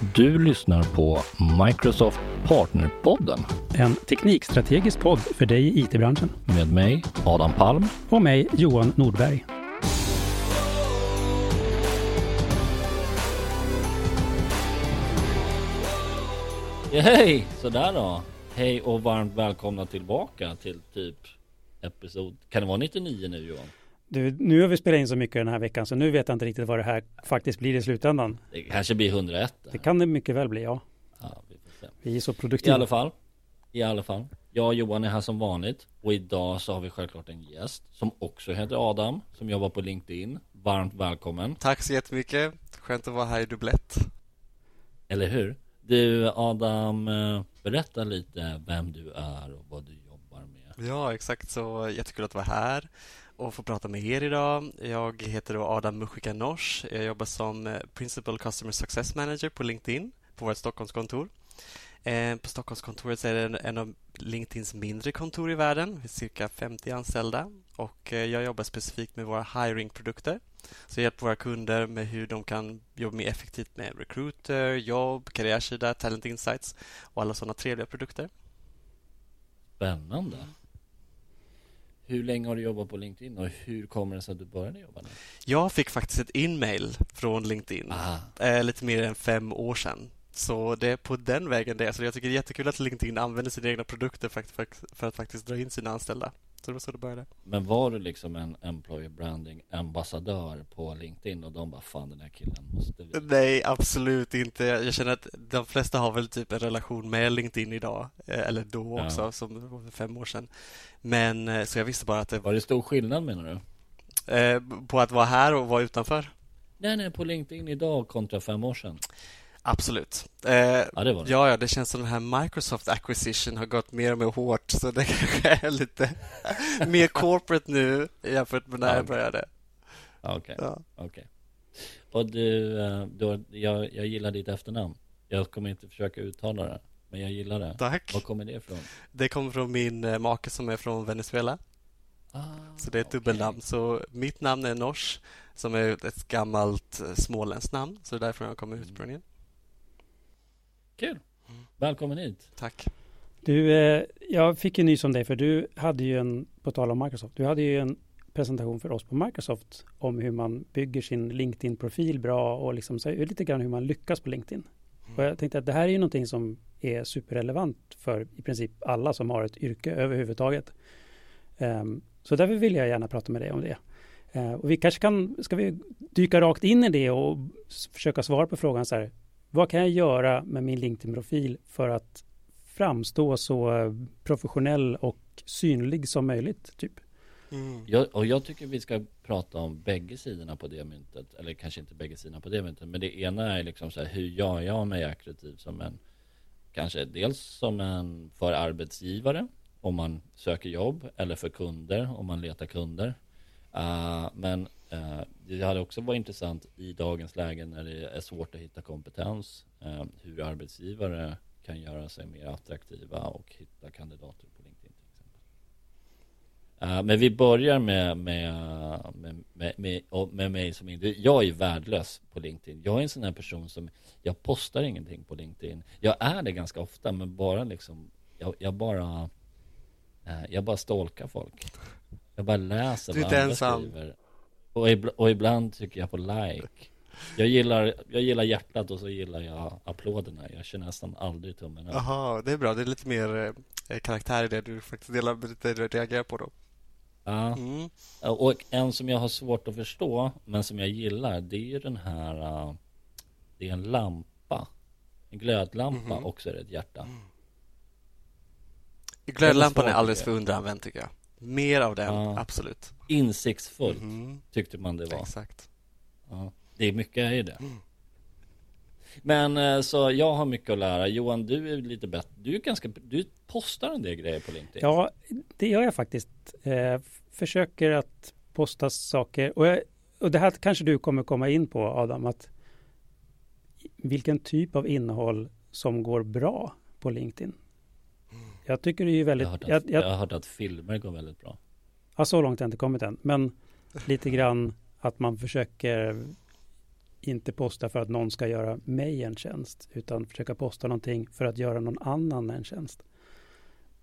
Du lyssnar på Microsoft Partnerpodden En teknikstrategisk podd för dig i IT-branschen. med mig, Adam Palm. Och mig, Johan Nordberg. Hej! Sådär då. Hej och varmt välkomna tillbaka till typ episod, kan det vara 99 nu Johan? Du, nu har vi spelat in så mycket den här veckan så nu vet jag inte riktigt vad det här faktiskt blir i slutändan. Det kanske blir 101. det kan det mycket väl bli, ja. Ja, vi får se. Vi är så I produktiva. alla fall, i alla fall. Jag och Johan är här som vanligt och idag så har vi självklart en gäst som också heter Adam, som jobbar på LinkedIn. Varmt välkommen, Tack så jättemycket. Skönt att vara här i dubblett. eller hur? Du Adam, eh, berätta lite vem du är och vad du jobbar med. Ja, exakt. Så jättekul att vara här och få prata med er idag. Jag heter då Adam Mushika Nors. Jag jobbar som eh, Principal Customer Success Manager på LinkedIn på vårt Stockholmskontor. Eh, på Stockholmskontoret är det en- av LinkedIns mindre kontor i världen. Vi är cirka 50 anställda och eh, jag jobbar specifikt med våra hiring-produkter. Så jag hjälper våra kunder med hur de kan jobba mer effektivt med recruiter, jobb, karriärsida, talent insights och alla sådana trevliga produkter. Spännande. Hur länge har du jobbat på LinkedIn och hur kommer det sig att du började jobba där? Jag fick faktiskt ett inmail från LinkedIn eh, lite mer än fem år sedan. Så det är på den vägen det är. Så jag tycker det är jättekul att LinkedIn använder sina egna produkter för, för, för att faktiskt dra in sina anställda. Så det var så det började. Men var du liksom en employer branding ambassadör på LinkedIn och de bara fan den här killen måste vi Nej, absolut inte. Jag känner att de flesta har väl typ en relation med LinkedIn idag. eh, Eller då Ja. också, som för fem år sedan. Men eh, så jag visste bara att det Var det stor skillnad menar du? eh, på att vara här och vara utanför. Nej nej på LinkedIn idag kontra fem år sedan Absolut. Eh, Ja det det Ja, det känns som den här Microsoft acquisition har gått mer och mer hårt så det kanske är lite mer corporate nu jämfört med när Ja. jag började. Ja, Okej, Ja. okej Och du, eh, du jag, jag gillar ditt efternamn Jag kommer inte försöka uttala det Men jag gillar det Tack. Var kommer det ifrån? Det kommer från min eh, make som är från Venezuela, Ah, så det är ett okej. dubbelnamn. Så mitt namn är Nors, som är ett gammalt eh, småländskt namn, så det är därifrån jag kommer ursprungligen. Kul! Välkommen hit! Tack. Du, eh, jag fick ju nys om dig för du hade ju en, på tal om Microsoft, du hade ju en presentation för oss på Microsoft om hur man bygger sin LinkedIn-profil bra och liksom så, lite grann hur man lyckas på LinkedIn. Och jag tänkte att det här är ju någonting som är superrelevant för i princip alla som har ett yrke överhuvudtaget. Ehm, så därför vill jag gärna prata med dig om det. Eh, och vi kanske kan, ska vi dyka rakt in i det och försöka svara på frågan så här, vad kan jag göra med min LinkedIn-profil för att framstå så eh, professionell och synlig som möjligt, typ? Mm. jag, Och jag tycker vi ska prata om bägge sidorna på det myntet Eller kanske inte bägge sidorna på det myntet Men det ena är liksom så här, hur gör jag mig attraktiv som en Kanske dels som en för arbetsgivare Om man söker jobb eller för kunder om man letar kunder Uh, men det hade också varit intressant i dagens läge när det är svårt att hitta kompetens uh, hur arbetsgivare kan göra sig mer attraktiva och hitta kandidater på LinkedIn till exempel. Uh, men vi börjar med, med, med, med, med, med mig som individ. Jag är värdelös på LinkedIn. Jag är en sån här person som, jag postar ingenting på LinkedIn. Jag är det ganska ofta, men bara liksom, jag, jag bara, jag bara stalkar folk. Jag bara läser Du vad andra ensam. skriver. Och, ibl- och ibland tycker jag på like. Jag gillar, jag gillar hjärtat och så gillar jag applåderna. Jag kör nästan aldrig tummen upp. Jaha, det är bra. Det är lite mer eh, karaktär i det du faktiskt delar, lite reagerar på då. Ja. Mm. Och en som jag har svårt att förstå, men som jag gillar, det är ju den här... uh, Det är en lampa. En glödlampa Mhm. och så är det ett hjärta. Glödlampan är alldeles för underanvänd tycker jag. Mer av den, Ja. absolut. Insiktsfullt Mhm, tyckte man det var. Exakt. Ja. Det är mycket i det. Mm. Men eh, så jag har mycket att lära. Johan, du är lite bättre. Du är ganska... Du postar en del grejer på LinkedIn. Ja, det gör jag faktiskt. Eh, försöker att posta saker. Och, jag, och det här kanske du kommer komma in på, Adam, att vilken typ av innehåll som går bra på LinkedIn. Jag tycker det är ju Jag väldigt... har, hört att, Jag, jag jag, har hört att filmer går väldigt bra. ja, så långt har jag inte kommit än. Men lite grann att man försöker inte posta för att någon ska göra mig en tjänst, utan försöka posta någonting för att göra någon annan en tjänst.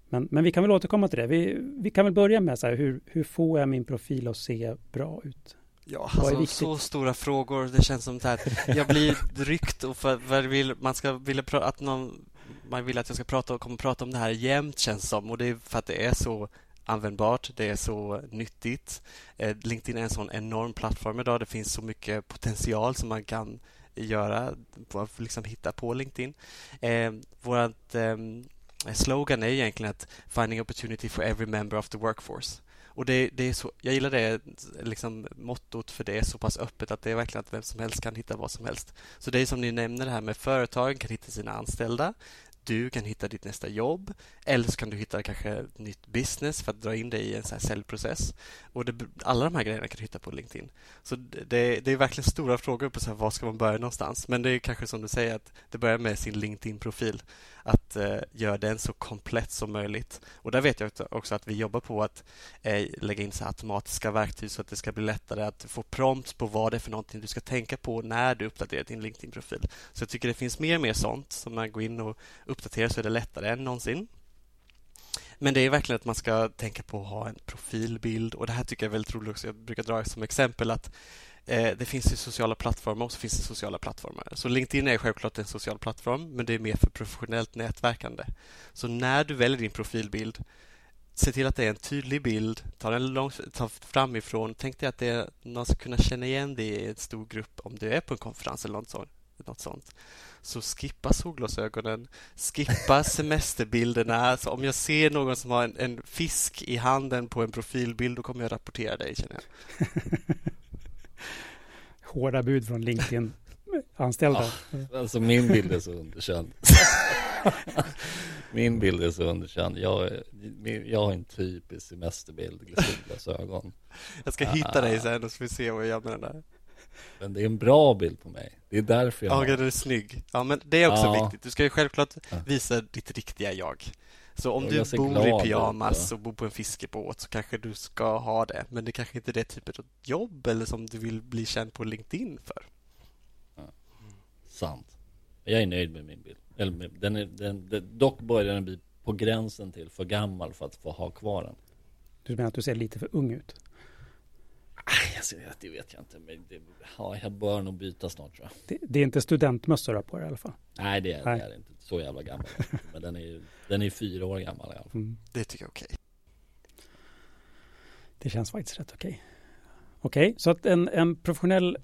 Men, men vi kan väl återkomma till det. Vi, vi kan väl börja med så här, hur, hur får jag min profil att se bra ut? Ja, alltså, så stora frågor. Det känns som att jag blir ryckt och för, för vill, man ska vilja att någon man vill att jag ska prata och kommer prata om det här jämt känns som och det är för att det är så användbart, det är så nyttigt. Eh, LinkedIn är en sån enorm plattform idag. Det finns så mycket potential som man kan göra, liksom hitta på LinkedIn. Eh, vårt eh, slogan är egentligen att finding opportunity for every member of the workforce. Och det, det, är så, jag gillar det liksom, mottot för det är så pass öppet att det är verkligen att vem som helst kan hitta vad som helst. Så det är som ni nämner det här med företagen kan hitta sina anställda du kan hitta ditt nästa jobb eller så kan du hitta kanske ett nytt business för att dra in dig i en här säljprocess. Och det, alla de här grejerna kan du hitta på LinkedIn. Så det, det är verkligen stora frågor på så här, var ska man börja någonstans. Men det är kanske som du säger att det börjar med sin LinkedIn-profil. Att eh, göra den så komplett som möjligt. Och där vet jag också att vi jobbar på att eh, lägga in så automatiska verktyg så att det ska bli lättare att få prompt på vad det är för någonting du ska tänka på när du uppdaterar din LinkedIn-profil. Så jag tycker det finns mer och mer sånt som man går in och uppdaterar så är det lättare än någonsin. Men det är verkligen att man ska tänka på att ha en profilbild och det här tycker jag är väldigt roligt också. Jag brukar dra som exempel att eh, det finns ju sociala plattformar och så finns det sociala plattformar. Så LinkedIn är självklart en social plattform men det är mer för professionellt nätverkande. Så när du väljer din profilbild se till att det är en tydlig bild, ta den långt, ta framifrån. Tänk dig att det är, någon ska kunna känna igen dig i en stor grupp om du är på en konferens eller något sånt. Något sånt. Så skippa solglasögonen, skippa semesterbilderna. Alltså om jag ser någon som har en, en, fisk i handen på en profilbild, då kommer jag rapportera dig, känner jag. Hårda bud från LinkedIn-anställda. Ja, alltså min bild är så underkänd. min bild är så underkänd. Jag, jag har en typisk semesterbild, solglasögon. Jag ska hitta dig sen och så får vi se vad jag gör med den där. Men det är en bra bild på mig. Det är därför jag Ja, har... den är snygg. Ja, men det är också ja. viktigt. Du ska ju självklart visa ditt riktiga jag. Så om du bor i pyjamas och bor på en fiskebåt så kanske du ska ha det. Men det kanske inte är det typet av jobb eller som du vill bli känd på LinkedIn för. Ja. Sant. Jag är nöjd med min bild. Eller med, den är, den, den, dock börjar den bli på gränsen till för gammal för att få ha kvar den. Du menar att du ser lite för ung ut? Alltså, det vet jag inte. Men det, ja, jag bör nog byta snart tror jag. Det, det är inte studentmössor på det i alla fall? Nej, det är, Nej. det är inte. Så jävla gammal. Men den är den är fyra år gammal i alla fall. Mm. Det tycker jag är okej. Det känns faktiskt rätt okej. Okej, så att en, en professionell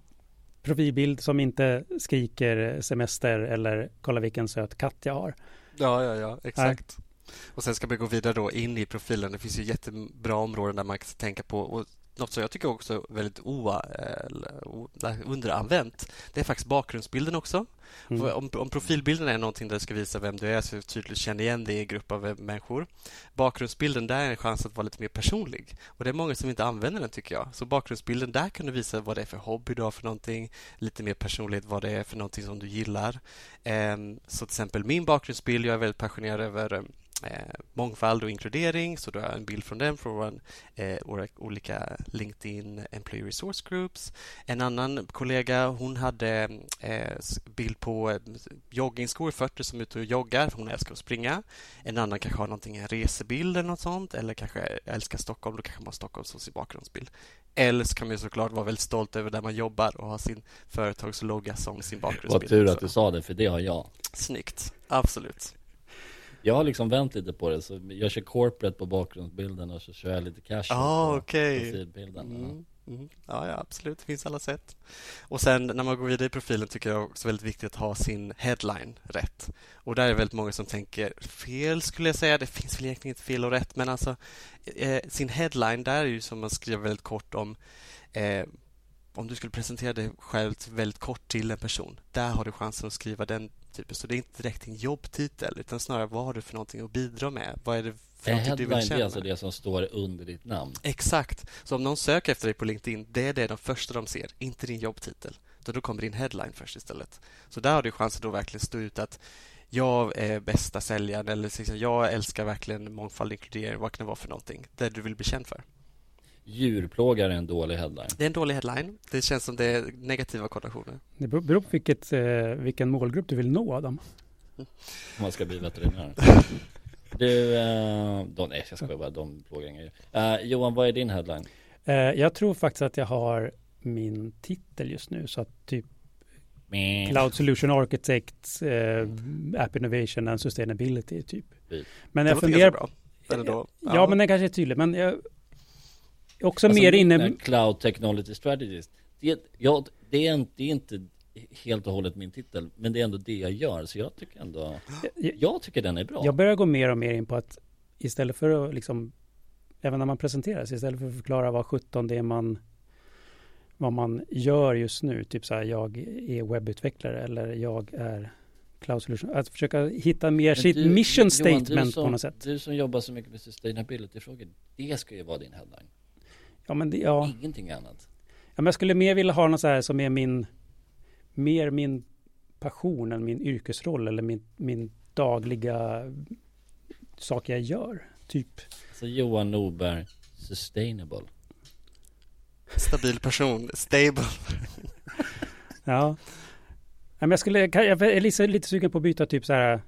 profilbild som inte skriker semester eller kolla vilken söt katt jag har. Ja, ja, ja, exakt. Nej. Och sen ska vi gå vidare då in i profilen. Det finns ju jättebra områden där man kan tänka på och något som jag tycker också är väldigt o, underanvänt det är faktiskt bakgrundsbilden också. Mm. Om, om, profilbilden är någonting där du ska visa vem du är så du tydligt känner igen dig i en grupp av människor. Bakgrundsbilden där är en chans att vara lite mer personlig. Och Det är många som inte använder den tycker jag. Så bakgrundsbilden där kan du visa vad det är för hobby du har för någonting. Lite mer personligt vad det är för någonting som du gillar. Ehm, så till exempel min bakgrundsbild, jag är väldigt passionerad över eh, mångfald och inkludering. Så du har en bild från den från eh, våra olika LinkedIn Employee Resource Groups. En annan kollega hon hade eh, bild på joggingskor, fötter som är ute och joggar. Hon älskar att springa. En annan kanske har någonting, en resebild eller något sånt. Eller kanske älskar Stockholm, då kanske man har Stockholm som sin bakgrundsbild. Eller så kan man såklart vara väldigt stolt över där man jobbar och ha sin företagslogga som sin bakgrundsbild. Vad tur att du sa det, för det har jag. Snyggt, absolut. Jag har liksom vänt lite på det, så jag kör corporate på bakgrundsbilden och så kör jag lite cash ah, på okay. profilbilden. Mm. Mm. Ja, ja, absolut. Det finns alla sätt. Och sen när man går vidare i profilen tycker jag också väldigt viktigt att ha sin headline rätt. Och där är det väldigt många som tänker fel skulle jag säga. Det finns väl egentligen inte fel och rätt, men alltså eh, sin headline där är ju som man skriver väldigt kort om eh, om du skulle presentera dig själv väldigt kort till en person, där har du chansen att skriva den typen. Så det är inte direkt en jobbtitel, utan snarare vad har du för någonting att bidra med? Vad är det för någonting du vill? Det är alltså det som står under ditt namn? Exakt. Så om någon söker efter dig på LinkedIn, det är det de första de ser, inte din jobbtitel. Då, då kommer din headline först istället. Så där har du chansen att verkligen stå ut att jag är bästa säljaren eller liksom, jag älskar verkligen mångfald och inkludering. Vad kan det vara för någonting? Det du vill bli känd för. Djurplågare är en dålig headline. Det är en dålig headline. Det känns som det är negativa konnotationer. Det beror på vilket, eh, vilken målgrupp du vill nå Adam. Om man ska bli veterinär. Du, eh, de, nej jag skojar bara, de plågar inga djur. Eh, Johan, vad är din headline? Eh, jag tror faktiskt att jag har min titel just nu, så att typ Cloud Solution Architect, eh, App Innovation and Sustainability typ. Men jag funderar bra. Eller då? Ja, men den kanske är tydlig, men jag också Alltså, mer inne... Cloud Technology Strategist. Det, ja, det, är inte, det är inte helt och hållet min titel, men det är ändå det jag gör. Så jag tycker ändå, jag, jag tycker den är bra. jag börjar gå mer och mer in på att istället för att liksom, även när man presenterar sig, istället för att förklara vad 17 det är man vad man gör just nu, typ så här, jag är webbutvecklare eller jag är cloud solution, att försöka hitta mer Men sitt du- mission Johan, statement du som, på något sätt. Du som jobbar så mycket med sustainability-frågor, det ska ju vara din headline. Ja, men det, ja, Ingenting annat. Ja, men jag skulle mer vilja ha något så här som är min, mer min passion än min yrkesroll eller min, min dagliga sak jag gör. Typ. Så Johan Norberg, sustainable. Stabil person, stable. Ja. Men jag, skulle, jag är lite, lite sugen på att byta typ så här.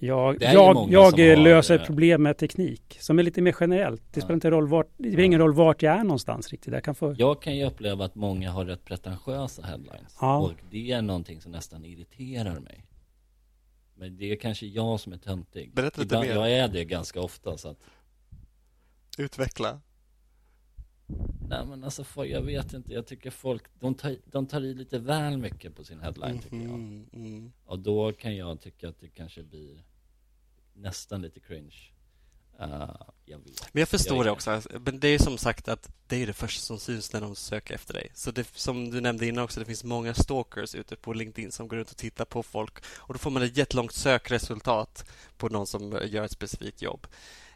Jag, jag, jag eh, har, löser eh, problem med teknik. Som är lite mer generellt. Det Ja. spelar inte roll vart, det spelar Ja. ingen roll vart jag är någonstans riktigt. Jag kan få, Jag kan ju uppleva att många har rätt pretentiösa headlines. Ja. Och det är någonting som nästan irriterar mig. Men det är kanske jag som är töntig. Berätta lite Ibland, mer. Jag är det ganska ofta så att Utveckla. Nej men alltså för, jag vet inte, jag tycker folk, de tar, de tar i lite väl mycket på sin headline tycker jag. Mhm, mm. Och då kan jag tycka att det kanske blir nästan lite cringe. Uh, jag vet. Men jag förstår Jag det också. Men det är som sagt att det är det första som syns när de söker efter dig. Så det, som du nämnde innan också, det finns många stalkers ute på LinkedIn som går runt och tittar på folk och då får man ett jättelångt sökresultat på någon som gör ett specifikt jobb.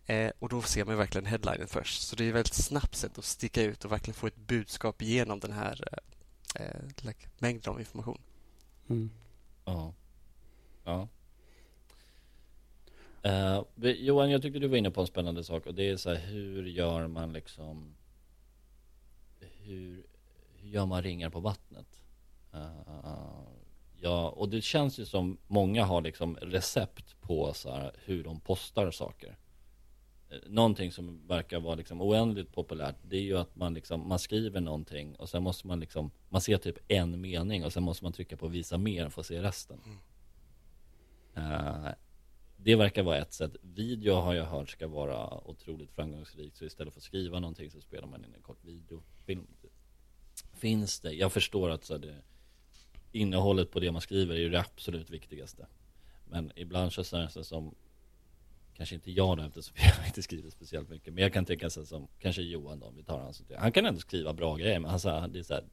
Eh, och då ser man verkligen headlinen först. Så det är ett väldigt snabbt sätt att sticka ut och verkligen få ett budskap genom den här eh, eh, like, mängden av information. mm. Ja. Ja. Vi- Johan, jag tyckte du var inne på en spännande sak och det är så här, hur gör man liksom hur, hur gör man ringar på vattnet? Eh, ja, och det känns ju som många har liksom recept på så här, hur de postar saker. Någonting som verkar vara liksom oändligt populärt Det är ju att man liksom Man skriver någonting och sen måste man liksom Man ser typ en mening och sen måste man trycka på visa mer för att se resten. Eh, Det verkar vara ett sätt. Video har jag hört ska vara otroligt framgångsrikt Så istället för att skriva någonting så spelar man in en kort videofilm. Finns det? Jag förstår att så det Innehållet på det man skriver är ju det absolut viktigaste. Men ibland så känns det som Kanske inte jag då eftersom jag inte skriver speciellt mycket Men jag kan tänka sig som Kanske Johan då om vi tar hans Han kan ändå skriva bra grejer men han sa det är så här,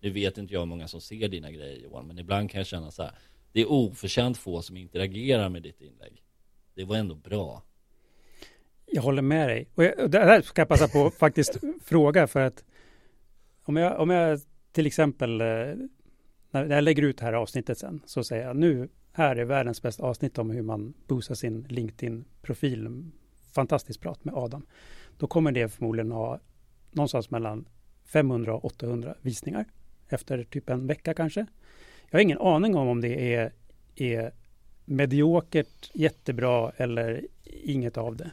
Nu vet inte jag hur många som ser dina grejer Johan Men ibland kan jag känna så här Det är oförtjänt få som interagerar med ditt inlägg. Det var ändå bra. Jag håller med dig. Och, jag, och det här ska jag passa på att faktiskt fråga för att om jag, om jag till exempel eh, när jag lägger ut det här avsnittet sen så säger jag nu här är världens bästa avsnitt om hur man boostar sin LinkedIn-profil. Fantastiskt prat med Adam. Då kommer det förmodligen ha någonstans mellan 500 och 800 visningar efter typ en vecka kanske. Jag har ingen aning om om det är, är mediokert, jättebra eller inget av det.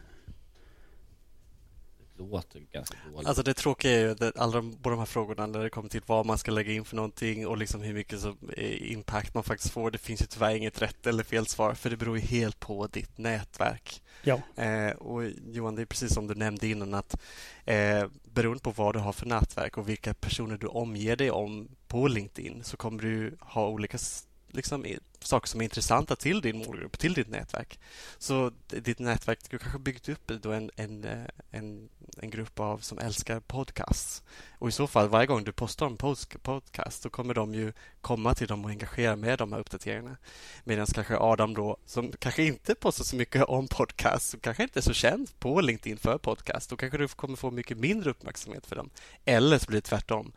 Låter ganska dåligt Alltså det tråkiga är ju att alla de, båda de här frågorna när det kommer till vad man ska lägga in för någonting och liksom hur mycket som, eh, impact man faktiskt får. Det finns ju tyvärr inget rätt eller fel svar för det beror ju helt på ditt nätverk. Ja. Eh, och Johan, det är precis som du nämnde innan att eh, beroende på vad du har för nätverk och vilka personer du omger dig om på LinkedIn så kommer du ha olika liksom, saker som är intressanta till din målgrupp, till ditt nätverk. Så ditt nätverk, du kanske har byggt upp då en, en, eh, en, en grupp av som älskar podcasts. Och i så fall, varje gång du postar en podcast så kommer de ju komma till dem och engagera med de här uppdateringarna. Medan kanske Adam då, som kanske inte postar så mycket om podcast, som kanske inte är så känd på LinkedIn för podcast, då kanske du kommer få mycket mindre uppmärksamhet för dem. Eller så blir det tvärtom.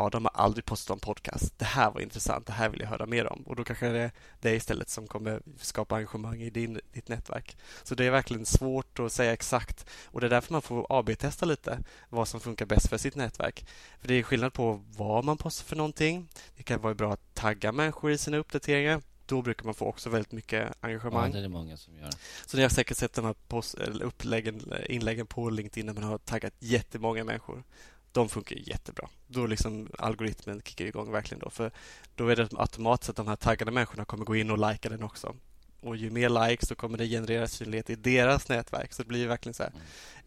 Adam har aldrig postat om podcast. Det här var intressant. Det här vill jag höra mer om. Och då kanske det är det istället som kommer skapa engagemang i din, ditt nätverk. Så det är verkligen svårt att säga exakt och det är därför man får AB-testa lite vad som funkar bäst för sitt nätverk. För det är skillnad på vad man postar för någonting. Det kan vara bra att tagga människor i sina uppdateringar då brukar man få också väldigt mycket engagemang. Ja, det är det många som gör. Så ni har säkert sett de här post, uppläggen, inläggen på LinkedIn när man har taggat jättemånga människor. De funkar jättebra. Då liksom algoritmen kickar igång verkligen då. För då är det automatiskt att de här taggade människorna kommer gå in och likea den också. Och ju mer likes så kommer det generera synlighet i deras nätverk. Så det blir verkligen så här,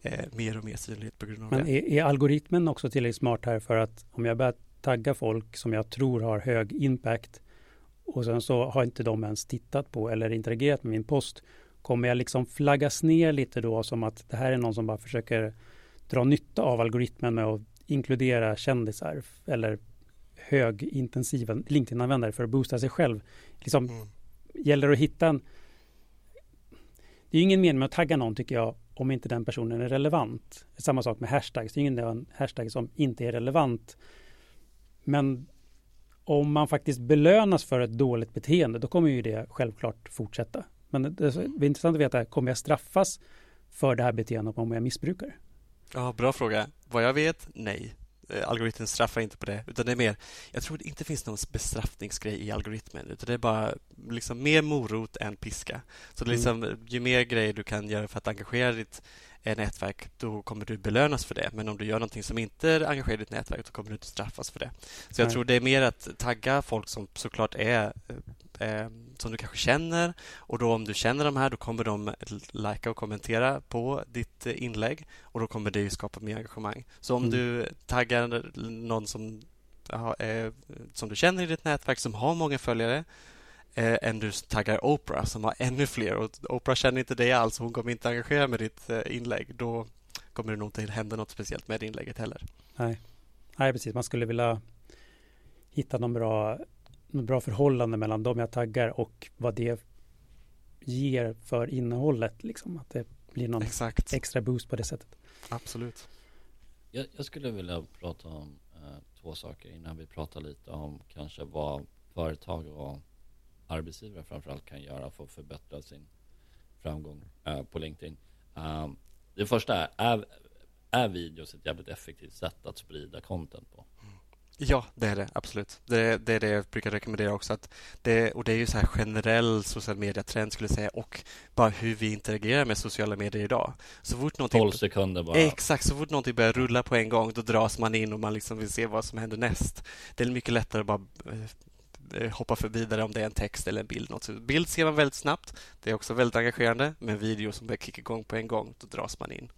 eh, mer och mer synlighet på grund av Men det. Men är, är algoritmen också tillräckligt smart här för att om jag börjar tagga folk som jag tror har hög impact och sen så har inte de ens tittat på eller interagerat med min post. Kommer jag liksom flaggas ner lite då som att det här är någon som bara försöker dra nytta av algoritmen med att inkludera kändisar eller högintensiva LinkedIn-användare för att boosta sig själv. Liksom, mm. Gäller att hitta en... Det är ingen mening med att tagga någon tycker jag om inte den personen är relevant. Samma sak med hashtags. Det är ingen hashtag som inte är relevant. Men om man faktiskt belönas för ett dåligt beteende, då kommer ju det självklart fortsätta. Men det är intressant att veta, kommer jag straffas för det här beteendet om jag missbrukar det? Ja, bra fråga. Vad jag vet, nej. Eh, algoritmen straffar inte på det, utan det är mer... Jag tror det inte finns någon bestraffningsgrej i algoritmen, utan det är bara liksom mer morot än piska. Så det är liksom, mm. ju mer grejer du kan göra för att engagera ditt nätverk, då kommer du belönas för det. Men om du gör någonting som inte engagerar ditt nätverk, då kommer du inte straffas för det. Så jag Nej. tror det är mer att tagga folk som såklart är eh, som du kanske känner och då om du känner de här då kommer de likea och kommentera på ditt eh, inlägg och då kommer det skapa mer engagemang. Så om mm. du taggar någon som, eh, som du känner i ditt nätverk som har många följare eh, än du taggar Oprah som har ännu fler. Och Oprah känner inte dig alls. Hon kommer inte engagera med ditt eh, inlägg. Då kommer det nog inte hända något speciellt med inlägget heller. Nej, Nej precis. Man skulle vilja hitta någon bra, någon bra förhållande mellan de jag taggar och vad det ger för innehållet. Liksom. Att det blir någon Exakt. extra boost på det sättet. Absolut. Jag, jag skulle vilja prata om eh, två saker innan vi pratar lite om kanske vad företag och arbetsgivare framförallt kan göra för att förbättra sin framgång uh, på LinkedIn. Um, det första är, är, är videos ett jävligt effektivt sätt att sprida content på? Ja, det är det absolut. Det, det är det jag brukar rekommendera också. Att det, och det är ju så här generell social media-trend skulle jag säga och bara hur vi interagerar med sociala medier idag. Så fort 12 sekunder bara. Exakt, så fort någonting börjar rulla på en gång då dras man in och man liksom vill se vad som händer näst. Det är mycket lättare att bara Eh, hoppa för vidare om det är en text eller en bild. Något. bild ser man väldigt snabbt. Det är också väldigt engagerande. Men video som börjar kicka igång på en gång, då dras man in.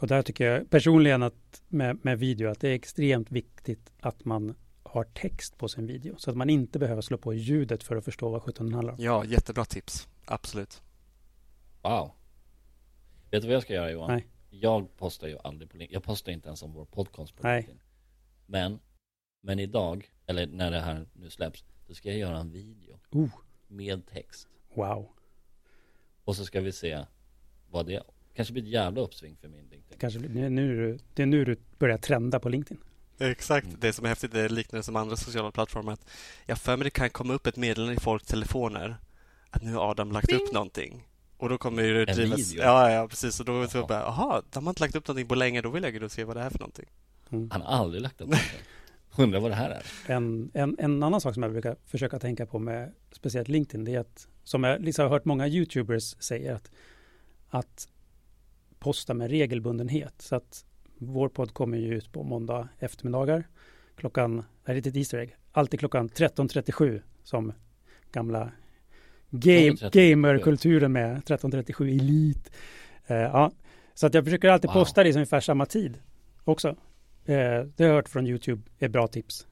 Och där tycker jag personligen att med, med video att det är extremt viktigt att man har text på sin video. Så att man inte behöver slå på ljudet för att förstå vad sjutton handlar om. Ja, jättebra tips. Absolut. Wow. Vet du vad jag ska göra Johan? Nej. Jag postar ju aldrig på LinkedIn. Jag postar inte ens om vår podcast på LinkedIn. Nej. Men, men idag eller när det här nu släpps, då ska jag göra en video. Oh. Med text. Wow. Och så ska vi se vad det kanske blir ett jävla uppsving för min LinkedIn. Kanske blir, nu, det är nu du börjar trenda på LinkedIn. Exakt. Mm. Det som är häftigt det liknar som andra sociala plattformar. Att jag för mig det kan komma upp ett meddelande i folks telefoner att nu har Adam lagt Bing. upp någonting. Och då kommer det drivas... Video. Ja, ja, precis. Och då är det bara, jaha, de har inte lagt upp någonting på länge. Då vill jag gå och se vad det är för någonting. Mm. Han har aldrig lagt upp någonting. Undrar vad det här är. En, en, en annan sak som jag brukar försöka tänka på med speciellt LinkedIn, det är att, som jag liksom har hört många YouTubers säga, att, att posta med regelbundenhet. Så att vår podd kommer ju ut på måndag eftermiddagar. Klockan, det här är ett Easter egg, alltid klockan 13.37 som gamla game, gamerkulturen med 13.37 Elite. Uh, ja. Så att jag försöker alltid wow. posta det i ungefär samma tid också. Eh, det har jag hört från YouTube är bra tips.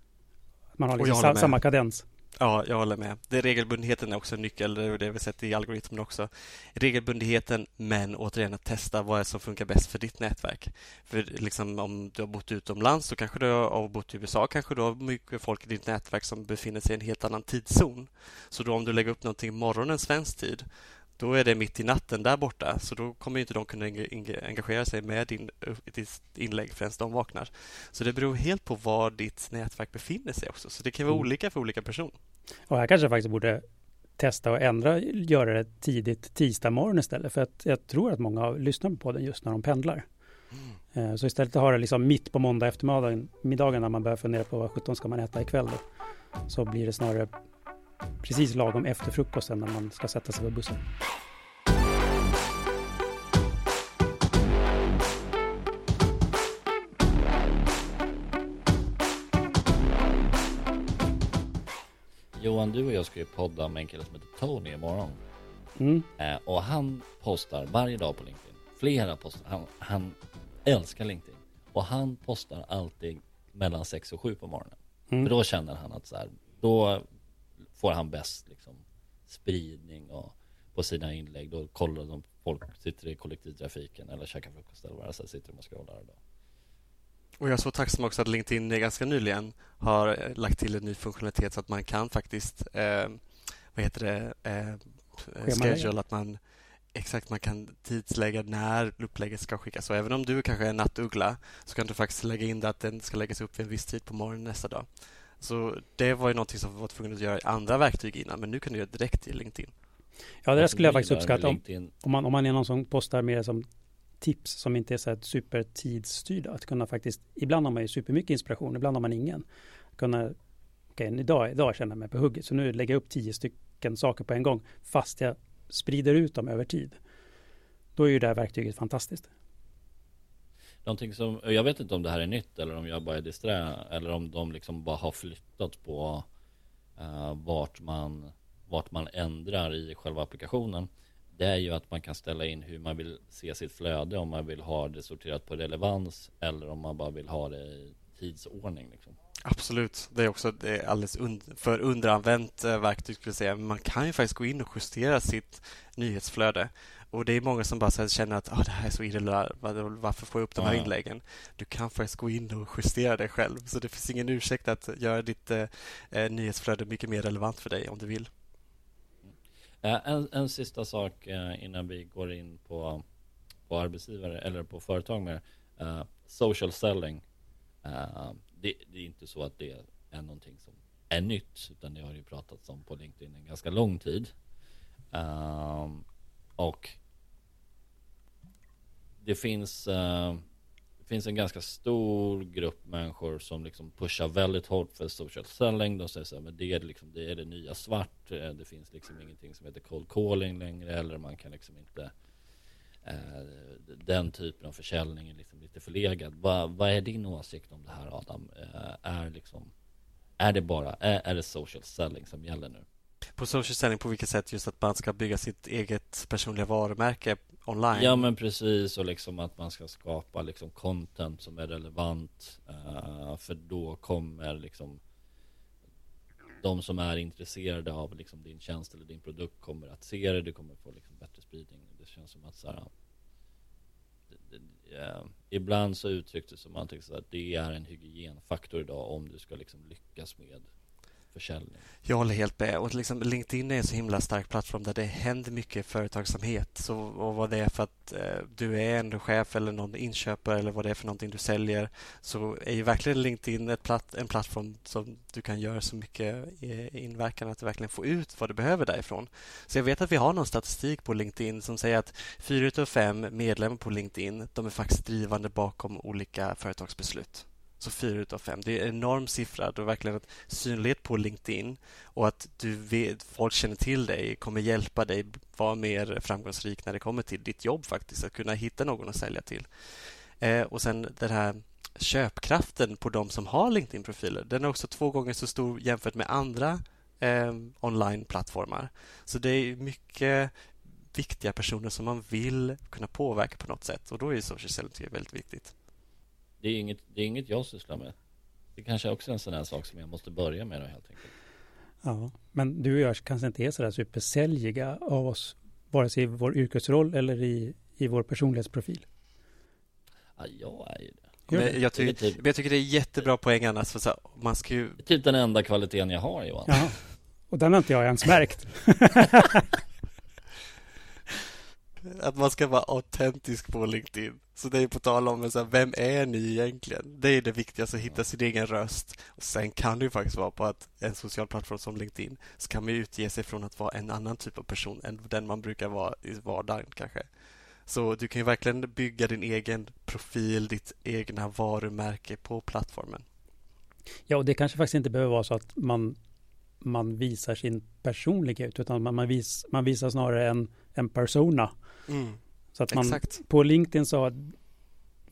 Man har liksom sa, samma kadens. Ja, jag håller med. Det regelbundenheten är också en nyckel, det är det vi sett i algoritmen också. Regelbundenheten, men återigen att testa vad är som funkar bäst för ditt nätverk. För liksom om du har bott utomlands så kanske du har bott i USA kanske du har mycket folk i ditt nätverk som befinner sig i en helt annan tidszon. Så då om du lägger upp någonting morgonen svensk tid då är det mitt i natten där borta så då kommer inte de kunna engagera sig med din, ditt inlägg förrän de vaknar. Så det beror helt på var ditt nätverk befinner sig också. Så det kan vara mm. olika för olika personer. Och här kanske jag faktiskt borde testa och ändra, göra det tidigt tisdag morgon istället. För att jag tror att många lyssnar på den just när de pendlar. Mm. Så istället att ha det liksom mitt på måndag eftermiddagen middagen när man börjar fundera på vad sjutton ska man äta ikväll då. Så blir det snarare precis lagom efter frukosten när man ska sätta sig på bussen. Johan, du och jag ska ju podda med en kille som heter Tony imorgon. Mm. Eh, och han postar varje dag på LinkedIn. Flera postar. Han, han älskar LinkedIn. Och han postar alltid mellan 6 och 7 på morgonen. Mm. För då känner han att så här, då får han bäst liksom, spridning och på sina inlägg. Då kollar de folk sitter i kollektivtrafiken eller käkar frukost eller vad det är, så sitter de och scrollar. Då. Och jag är så tacksam också att LinkedIn ganska nyligen har eh, lagt till en ny funktionalitet så att man kan faktiskt, eh, vad heter det, eh, schedule, att man exakt man kan tidslägga när upplägget ska skickas. Så även om du kanske är nattuggla så kan du faktiskt lägga in det att den ska läggas upp vid en viss tid på morgonen nästa dag. Så det var ju någonting som var tvungna att göra i andra verktyg innan, men nu kan du göra direkt i LinkedIn. Ja, det där skulle jag faktiskt uppskatta. Om, om, man, om man är någon som postar mer som tips som inte är så här supertidsstyrda. Att kunna faktiskt, ibland har man ju supermycket inspiration, ibland har man ingen. Kunna, okej, okay, idag, idag känner jag mig på hugget, så nu lägger jag upp tio stycken saker på en gång, fast jag sprider ut dem över tid. Då är ju det här verktyget fantastiskt. Någonting som, jag vet inte om det här är nytt eller om jag bara är disträ eller om de liksom bara har flyttat på uh, vart man vart man ändrar i själva applikationen det är ju att man kan ställa in hur man vill se sitt flöde om man vill ha det sorterat på relevans eller om man bara vill ha det i tidsordning. Liksom. Absolut, det är också det är alldeles und för underanvänt eh, verktyg skulle jag säga. Man kan ju faktiskt gå in och justera sitt nyhetsflöde och det är många som bara känner att ah, det här är så irrelevant, varför får jag upp de här inläggen? Du kan faktiskt gå in och justera det själv, så det finns ingen ursäkt att göra ditt eh, eh nyhetsflöde mycket mer relevant för dig om du vill. Eh, en, en sista sak innan vi går in på, på arbetsgivare eller på företag med uh, social selling. Uh, det, det, är inte så att det är någonting som är nytt utan det har ju pratats om på LinkedIn en ganska lång tid. Um, och det finns uh, finns en ganska stor grupp människor som liksom pushar väldigt hårt för social selling. De säger så här, men det är, liksom, det är det nya svart. Eh, det finns liksom ingenting som heter cold calling längre eller man kan liksom inte den typen av försäljning är liksom lite förlegad. Va, vad är din åsikt om det här Adam? Eh, är liksom är det bara, är, är det social selling som gäller nu? På social selling på vilket sätt just att man ska bygga sitt eget personliga varumärke online. Ja men precis och liksom att man ska skapa liksom content som är relevant. Uh, för då kommer liksom de som är intresserade av liksom din tjänst eller din produkt kommer att se det. Du kommer få liksom bättre spridning. Det känns som att så här, det, det, eh, ibland så uttrycktes det som att det är en hygienfaktor idag om du ska liksom lyckas med försäljning. Jag håller helt med. Och liksom LinkedIn är en så himla stark plattform där det händer mycket företagsamhet. Så, och vad det är för att eh, du är en chef eller någon inköpare eller vad det är för någonting du säljer så är ju verkligen LinkedIn ett platt, en plattform som du kan göra så mycket eh, inverkan att du verkligen får ut vad du behöver därifrån. Så jag vet att vi har någon statistik på LinkedIn som säger att fyra av fem medlemmar på LinkedIn de är faktiskt drivande bakom olika företagsbeslut. Så fyra utav fem. Det är en enorm siffra. Du har verkligen ett synlighet på LinkedIn och att du vet, folk känner till dig kommer hjälpa dig vara mer framgångsrik när det kommer till ditt jobb faktiskt. Att kunna hitta någon att sälja till. Eh, och sen den här köpkraften på de som har LinkedIn-profiler. Den är också två gånger så stor jämfört med andra eh, online-plattformar. Så det är mycket viktiga personer som man vill kunna påverka på något sätt och då är social selling väldigt viktigt det är inget, det är inget jag sysslar med. Det kanske också är en sån här sak som jag måste börja med då helt enkelt. Ja, men du och jag kanske inte är sådär supersäljiga av oss, vare sig i vår yrkesroll eller i, i vår personlighetsprofil. Ja, jag är ju det. Men jag, tycker, typ, jag tycker det är jättebra poäng annars. För så, man ska ju... Det är typ den enda kvaliteten jag har Johan. Ja, och den har inte jag ens märkt. Att man ska vara autentisk på LinkedIn. Så det är på tal om så här, vem är ni egentligen? Det är det viktigaste, att hitta sin egen röst. Och sen kan det ju faktiskt vara på att en social plattform som LinkedIn så kan man utge sig från att vara en annan typ av person än den man brukar vara i vardagen kanske. Så du kan ju verkligen bygga din egen profil, ditt egna varumärke på plattformen. Ja, och det kanske faktiskt inte behöver vara så att man, man visar sin personlighet utan man, man, vis, man visar snarare en, en persona. Mm. Så att man, Exakt. På LinkedIn så att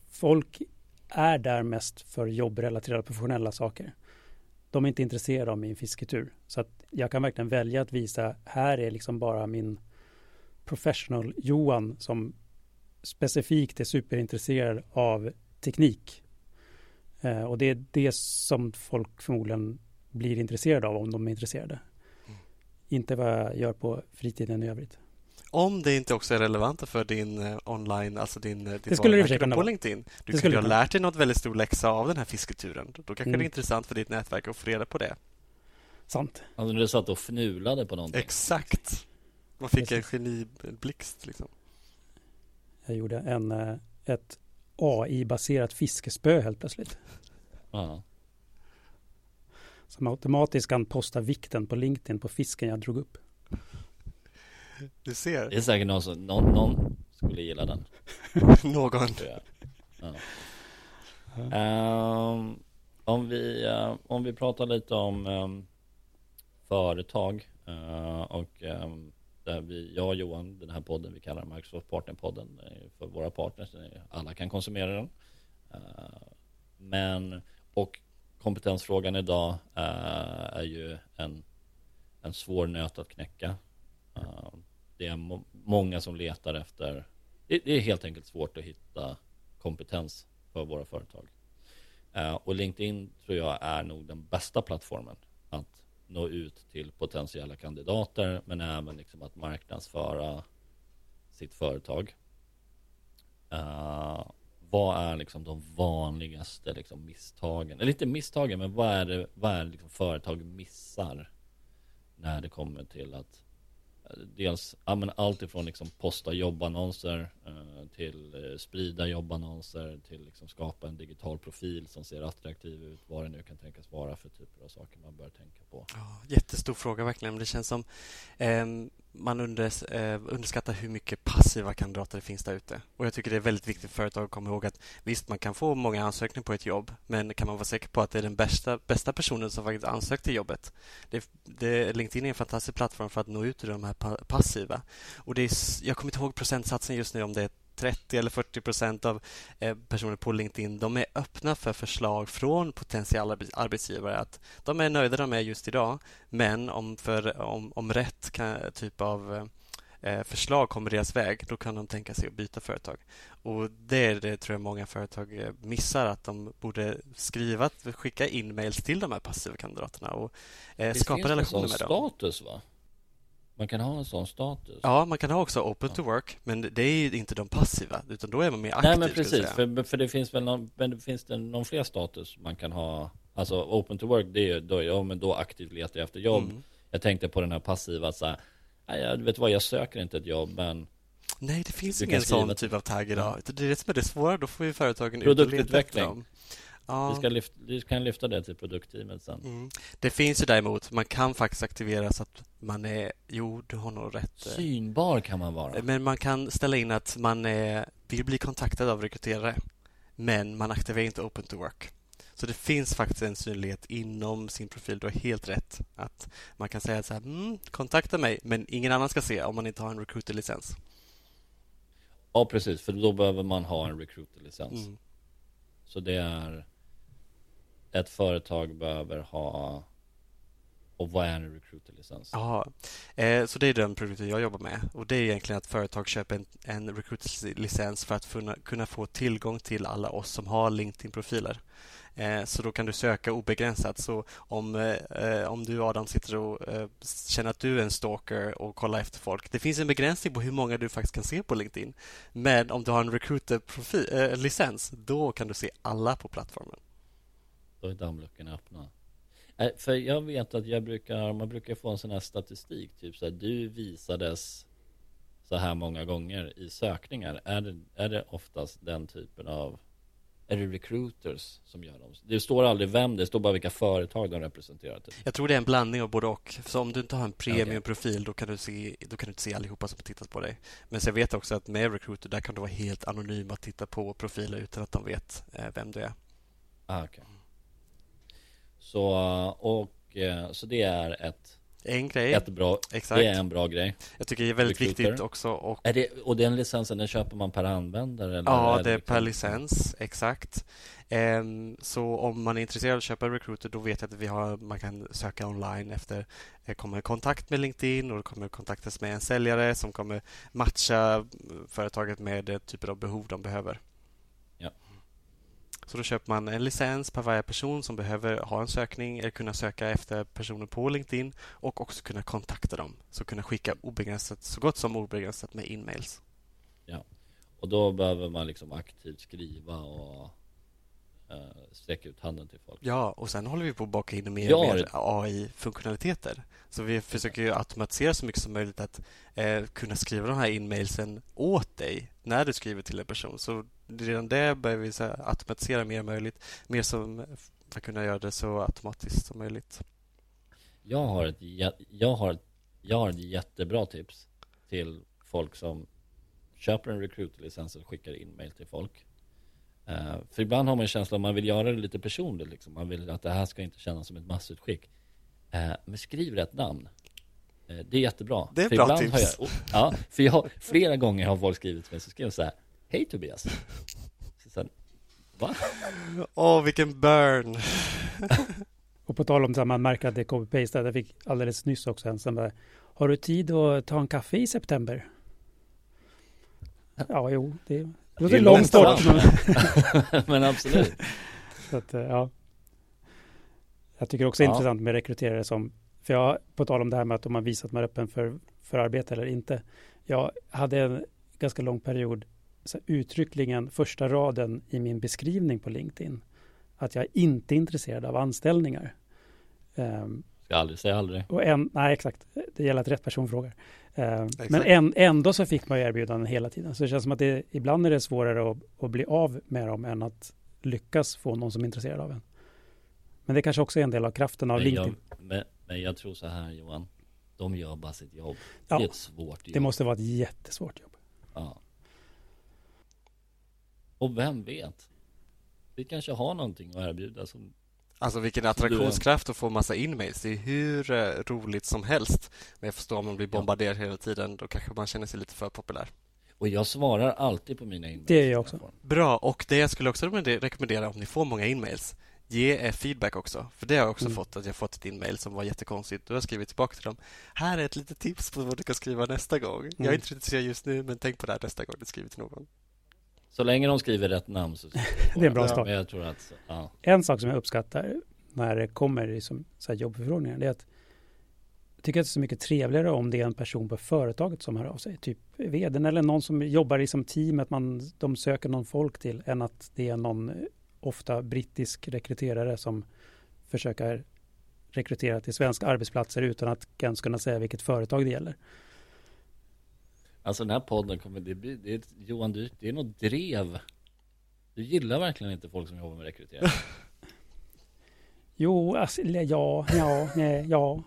folk är där mest för jobbrelaterade professionella saker. De är inte intresserade av min fisketur. Så att jag kan verkligen välja att visa, här är liksom bara min professional Johan som specifikt är superintresserad av teknik. Eh, och det är det som folk förmodligen blir intresserade av om de är intresserade. Mm. Inte vad jag gör på fritiden i övrigt. Om det inte också är relevant för din eh, online, alltså din, eh, ditt Det skulle varumärke på. LinkedIn. Du ju ha lärt dig något väldigt stor läxa av den här fisketuren. Då kanske Mm. det är intressant för ditt nätverk att få reda på det. Sant. Alltså när du satt och fnulade på någonting. Exakt. Man fick Precis. en geniblixt liksom. Jag gjorde en, eh, ett AI-baserat fiskespö helt plötsligt. Ja. Som automatiskt kan posta vikten på LinkedIn på fisken jag drog upp. Du ser. Det är säkert någon som, någon, någon skulle gilla den. Någon. Ja. Ehm, om, vi, eh, om vi pratar lite om ehm, företag eh, och um, där vi, jag och Johan, den här podden vi kallar Microsoft Partnerpodden för våra partners. Alla kan konsumera den. Eh, men, och kompetensfrågan idag eh, är ju en, en svår nöt att knäcka det är må- många som letar efter, det, det är helt enkelt svårt att hitta kompetens för våra företag. Eh, och LinkedIn tror jag är nog den bästa plattformen att nå ut till potentiella kandidater men även liksom att marknadsföra sitt företag. Eh, vad är liksom de vanligaste liksom misstagen? Eller inte misstagen, men vad är det, vad är det liksom företag missar när det kommer till att dels ja, men allt ifrån liksom posta jobbannonser eh, till eh, sprida jobbannonser till liksom skapa en digital profil som ser attraktiv ut vad det nu kan tänkas vara för typer av saker man bör tänka på. Ja, jättestor fråga verkligen. Det känns som eh, man unders, eh, underskattar hur mycket passiva kandidater det finns där ute. Och jag tycker det är väldigt viktigt för företag att komma ihåg att visst, man kan få många ansökningar på ett jobb, men kan man vara säker på att det är den bästa, bästa personen som faktiskt ansökt till jobbet? Det, det, LinkedIn är en fantastisk plattform för att nå ut till de här passiva. Och det är, jag kommer inte ihåg procentsatsen just nu om det är 30 eller 40 procent av eh, personer på LinkedIn, de är öppna för förslag från potentiella arbets- arbetsgivare att de är nöjda de är just idag, men om, för, om, om rätt kan, typ av eh, förslag kommer deras väg, då kan de tänka sig att byta företag. Och det är det tror jag många företag eh, missar, att de borde skriva, skicka in mails till de här passiva kandidaterna och eh, Det skapa finns relationer med dem. status va? Man kan ha en sån status. Ja, man kan ha också open to work, men det är inte de passiva, utan då är man mer aktiv. Nej men precis, för, för det finns väl någon, men finns det någon fler status man kan ha Alltså open to work, det är då, ja, men då aktivt letar jag efter jobb Mm. Jag tänkte på den här passiva så här, "Nej, jag vet vad, jag söker inte ett jobb men Nej, det finns ingen sån typ av tagg idag. Utan Det är det som är det svåra. Då får ju företagen ut och leta dem. Ja. vi, ska lyfta, vi kan lyfta det till produktteamet sen Mm. Det finns ju däremot, man kan faktiskt aktivera så att man är, jo, du har nog rätt. Synbar kan man vara Men man kan ställa in att man är, vill bli kontaktad av rekryterare, men man aktiverar inte open to work. Så det finns faktiskt en synlighet inom sin profil. Du har helt rätt. Att man kan säga så här, mm, kontakta mig, men ingen annan ska se om man inte har en recruiter-licens. Ja precis, för då behöver man ha en recruiter-licens Mm. Så det är ett företag behöver ha Och vad är en recruiterlicens? Ja, eh, så det är den produkten jag jobbar med. Och Det är egentligen att företag köper en, en recruiterlicens för att funna, kunna få tillgång till alla oss som har LinkedIn-profiler. Eh, så då kan du söka obegränsat. Så om, eh, om du Adam sitter och eh, känner att du är en stalker och kollar efter folk. Det finns en begränsning på hur många du faktiskt kan se på LinkedIn. Men om du har en recruiter-licens, eh, då kan du se alla på plattformen. Då är dammluckorna öppna. Eh, För jag vet att jag brukar, man brukar få en sån här statistik, typ så här, du visades så här många gånger i sökningar? Är det, är det oftast den typen av är det recruiters som gör dem? Det står aldrig vem, det står bara vilka företag de representerar. Typ. Jag tror det är en blandning av både och. Så om du inte har en premiumprofil då kan du se, då kan du inte se allihopa som har tittat på dig. Men jag vet också att med recruiter där kan du vara helt anonym att titta på profiler utan att de vet eh, vem du är. Ah, okay. Så, och, eh, så det är ett en grej. Ett bra, Exakt. Det är en bra grej. Jag tycker det är väldigt Recruiter. viktigt också. Och, är det, och den licensen, den köper man per användare? Eller ja, är det är liksom... per licens. Exakt. Um, så om man är intresserad av att köpa Recruiter då vet jag att vi har, man kan söka online efter det kommer kontakt med LinkedIn och det kommer kontaktas med en säljare som kommer matcha företaget med typer av behov de behöver. Så då köper man en licens per varje person som behöver ha en sökning eller kunna söka efter personer på LinkedIn och också kunna kontakta dem. Så kunna skicka obegränsat, så gott som obegränsat med inmails. Ja, och då behöver man liksom aktivt skriva och sträcka ut handen till folk. Ja, och sen håller vi på att baka in mer, ja, mer AI-funktionaliteter. Så vi försöker ju automatisera så mycket som möjligt att eh, kunna skriva de här inmailsen åt dig när du skriver till en person. Så redan det börjar vi så automatisera mer möjligt. Mer som för att kunna göra det så automatiskt som möjligt. Jag har ett, jag har, jag har ett jättebra tips till folk som köper en recruiter-licens och skickar in mail till folk. Uh, för ibland har man en känsla att man vill göra det lite personligt. Liksom. Man vill att det här ska inte kännas som ett massutskick. Uh, men skriv rätt namn. Uh, det är jättebra. Det är för bra tips. Jag, ja, för jag flera gånger har folk skrivit till mig så skriver så här Hej Tobias. Så sen, va? Åh, oh, vilken burn. och på tal om att man märker att det är copy-paste, jag fick alldeles nyss också en som bara, har du tid att ta en kaffe i september? Ja, jo, det, det är långt bort. Men, men absolut. Så att, eh, ja. Jag tycker också det är ja. intressant med rekryterare som, för jag, på tal om det här med att de har visat att man är öppen för, för arbete eller inte. Jag hade en ganska lång period så uttryckligen första raden i min beskrivning på LinkedIn att jag inte är intresserad av anställningar. Um, Ska aldrig säga aldrig. Och en, nej, exakt. Det gäller att rätt person frågar. Um, men en, ändå så fick man erbjudanden hela tiden. Så det känns som att det, ibland är det svårare att, att bli av med dem än att lyckas få någon som är intresserad av en. Men det kanske också är en del av kraften av men LinkedIn. Jag, men, men, jag tror så här Johan. De gör bara sitt jobb. Ja, det är ett svårt jobb. Det måste vara ett jättesvårt jobb. Ja. Och vem vet? Vi kanske har någonting att erbjuda som Alltså vilken attraktionskraft att få massa inmails. Det är hur eh, roligt som helst. Men jag förstår om man blir bombarderad hela tiden, då kanske man känner sig lite för populär. Och jag svarar alltid på mina inmails. Det är jag också. Bra, och det jag skulle också rekommendera om ni får många inmails, ge feedback också. För det har jag också mm. fått, att jag fått ett inmail som var jättekonstigt. Då har jag skrivit tillbaka till dem. Här är ett litet tips på vad du kan skriva nästa gång. Mm. Jag är mm. inte intresserad just nu, men tänk på det här nästa gång du skriver till någon. Så länge de skriver rätt namn så Det är en bra start. jag tror att, ja. En sak som jag uppskattar när det kommer i som, så här jobbförfrågningar, det är att jag tycker att det är så mycket trevligare om det är en person på företaget som hör av sig. Typ vdn eller någon som jobbar i som team, att man, de söker någon folk till, än att det är någon ofta brittisk rekryterare som försöker rekrytera till svenska arbetsplatser utan att ens kunna säga vilket företag det gäller. Alltså den här podden kommer, det bli, det är, Johan du, det är något drev. Du gillar verkligen inte folk som jobbar med rekrytering. jo, alltså, ja, ja, nej, ja.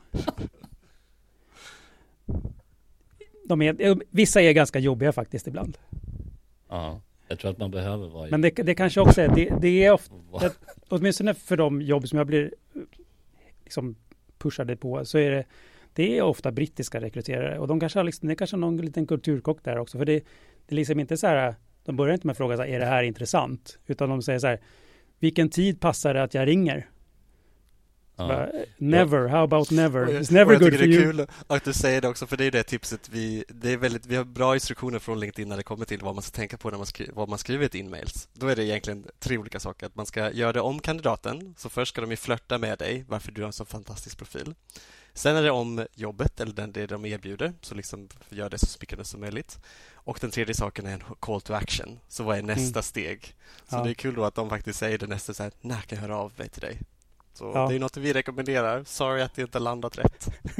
De är, vissa är ganska jobbiga faktiskt ibland. Ja, jag tror att man behöver vara Men det, det kanske också är, det, det är ofta, åtminstone för de jobb som jag blir liksom pushade på, så är det det är ofta brittiska rekryterare och de kanske har liksom, det är kanske någon liten kulturkock där också. För det, det är liksom inte så här, de börjar inte med att fråga så här, är det här intressant? Utan de säger så här, vilken tid passar det att jag ringer? Ja. Bara, never, how about never? It's never good for you. Det är kul att du säger det också, för det är det tipset vi... Det är väldigt, vi har bra instruktioner från LinkedIn när det kommer till vad man ska tänka på när man, skri, vad man skriver ett inmails. Då är det egentligen tre olika saker. Att man ska göra det om kandidaten, så först ska de ju flörta med dig, varför du har en så fantastisk profil. Sen är det om jobbet, eller den, det de erbjuder, så liksom gör det så smickrande som möjligt. Och den tredje saken är en call to action. Så vad är nästa mm. steg? Så ja. det är kul då att de faktiskt säger det nästa så här, när kan jag höra av mig till dig? Så ja. det är något vi rekommenderar. Sorry att det inte landat rätt.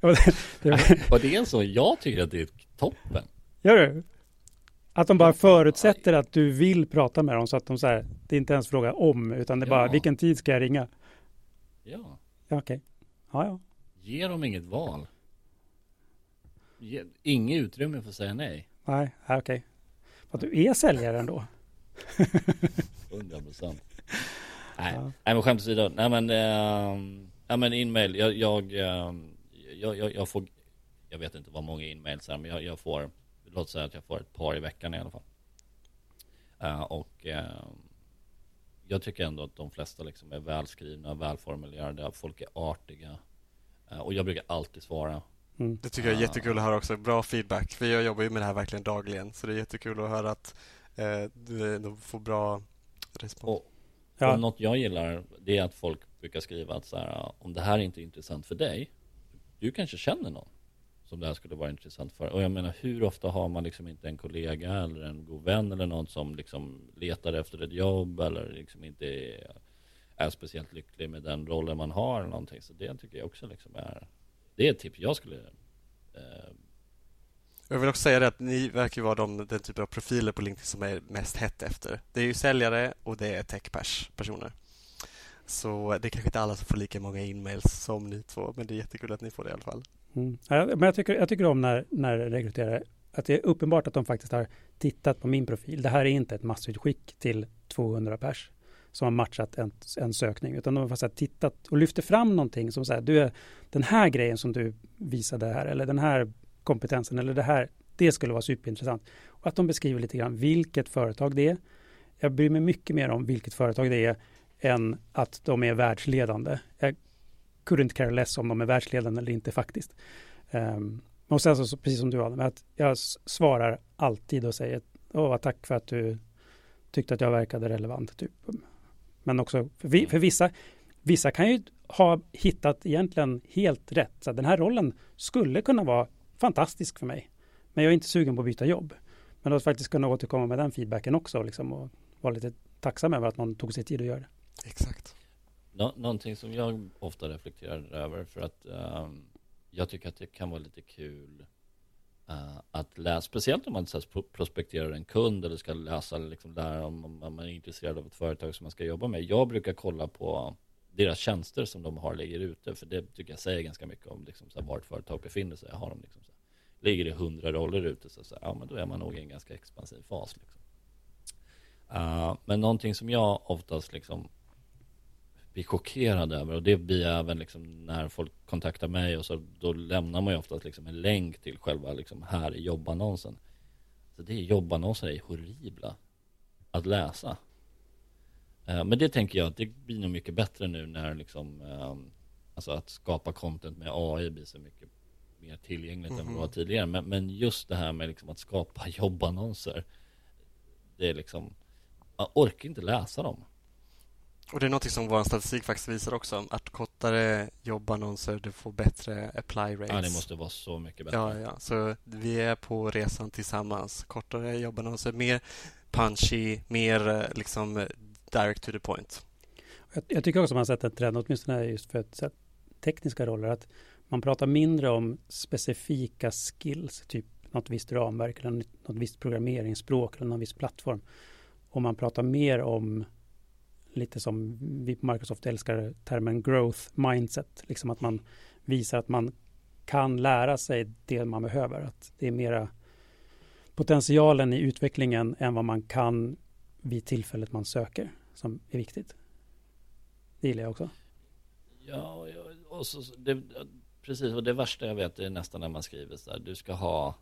ja, det, det så? Jag tycker att det är toppen. Gör du? Att de bara förutsätter att du vill prata med dem så att de så här, det är inte ens fråga om, utan det är bara Ja. vilken tid ska jag ringa? Ja. Ja, okej. Ja, ja. Ge dem inget val. Ge, inget utrymme för att säga nej. Nej, ja, okej. För att du är säljare ändå. 100 procent. Nej, Ja. nej men skämt åsido. Nej men, ehm, ja men inmail. Jag, jag, ehm, jag, jag, jag får, jag vet inte vad många inmails är, men jag, jag får, låt säga att jag får ett par i veckan i alla fall. Eh, och ehm, jag tycker ändå att de flesta liksom är välskrivna, välformulerade, folk är artiga. Eh, och jag brukar alltid svara. Mm. Det tycker jag är Ah. jättekul att höra också. Bra feedback. För jag jobbar ju med det här verkligen dagligen. Så det är jättekul att höra att eh, du de får bra respons. Och, Ja. och något jag gillar, det är att folk brukar skriva att så här, om det här är inte intressant för dig, du kanske känner någon som det här skulle vara intressant för. Och jag menar, hur ofta har man liksom inte en kollega eller en god vän eller någon som liksom letar efter ett jobb eller liksom inte är, är speciellt lycklig med den rollen man har eller någonting. Så det tycker jag också liksom är, det är ett tips jag skulle eh, Jag vill också säga det att ni verkar vara de, den typen av profiler på LinkedIn som är mest hett efter. Det är ju säljare och det är techpers-personer. Så det är kanske inte alla som får lika många e-mails som ni två, men det är jättekul att ni får det i alla fall. Mm. Ja, men jag tycker, jag tycker om när, när rekryterare, att det är uppenbart att de faktiskt har tittat på min profil. Det här är inte ett massutskick till 200 pers som har matchat en, en sökning, utan de har faktiskt tittat och lyfter fram någonting som säger, du är den här grejen som du visade här, eller den här kompetensen, eller det här, det skulle vara superintressant. Och att de beskriver lite grann vilket företag det är. Jag bryr mig mycket mer om vilket företag det är än att de är världsledande. Jag couldn't care less om de är världsledande eller inte faktiskt. Um, och sen så, precis som du Adam, att jag svarar alltid och säger Åh, tack för att du tyckte att jag verkade relevant. Typ. Men också, för, vi, för vissa, vissa kan ju ha hittat egentligen helt rätt. Så att den här rollen skulle kunna vara fantastisk för mig. Men jag är inte sugen på att byta jobb. Men att faktiskt kunna återkomma med den feedbacken också liksom, och vara lite tacksam över att någon tog sig tid att göra det. Exakt. Nå- någonting som jag ofta reflekterar över för att ehm, jag tycker att det kan vara lite kul Eh, att läsa, speciellt om man så här, prospekterar en kund eller ska läsa eller liksom lära om, om man är intresserad av ett företag som man ska jobba med. Jag brukar kolla på deras tjänster som de har ligger ute för det tycker jag säger ganska mycket om liksom, så här, var ett företag befinner sig. Har de liksom, så här, ligger det hundra roller ute så, så här, ja men då är man nog i en ganska expansiv fas. Liksom. Uh, men någonting som jag oftast liksom blir chockerad över och det blir jag även liksom när folk kontaktar mig och så då lämnar man ju oftast liksom en länk till själva liksom här i jobbannonsen. Så det är jobbannonser är horribla att läsa. Eh, Men det tänker jag att det blir nog mycket bättre nu när liksom ehm, Alltså att skapa content med AI blir så mycket mer tillgängligt än vad det var Mhm. tidigare. Men, men just det här med liksom att skapa jobbannonser. Det är liksom Man orkar inte läsa dem. Och det är något som vår statistik faktiskt visar också, att kortare jobbannonser, du får bättre apply rates. Ja, det måste vara så mycket bättre. Ja, ja. Så vi är på resan tillsammans. Kortare jobbannonser, mer punchy, mer eh, liksom direct to the point. Jag, jag tycker också man har sett en trend, åtminstone just för ett, så här, tekniska roller, att man pratar mindre om specifika skills, typ något visst ramverk eller något något visst programmeringsspråk eller någon viss plattform. Och man pratar mer om lite som vi på Microsoft älskar termen growth mindset, liksom att man visar att man kan lära sig det man behöver, att det är mera potentialen i utvecklingen än vad man kan vid tillfället man söker som är viktigt. Det gillar jag också. Ja, och så, det, precis. Och det värsta jag vet är nästan när man skriver så här. Du ska ha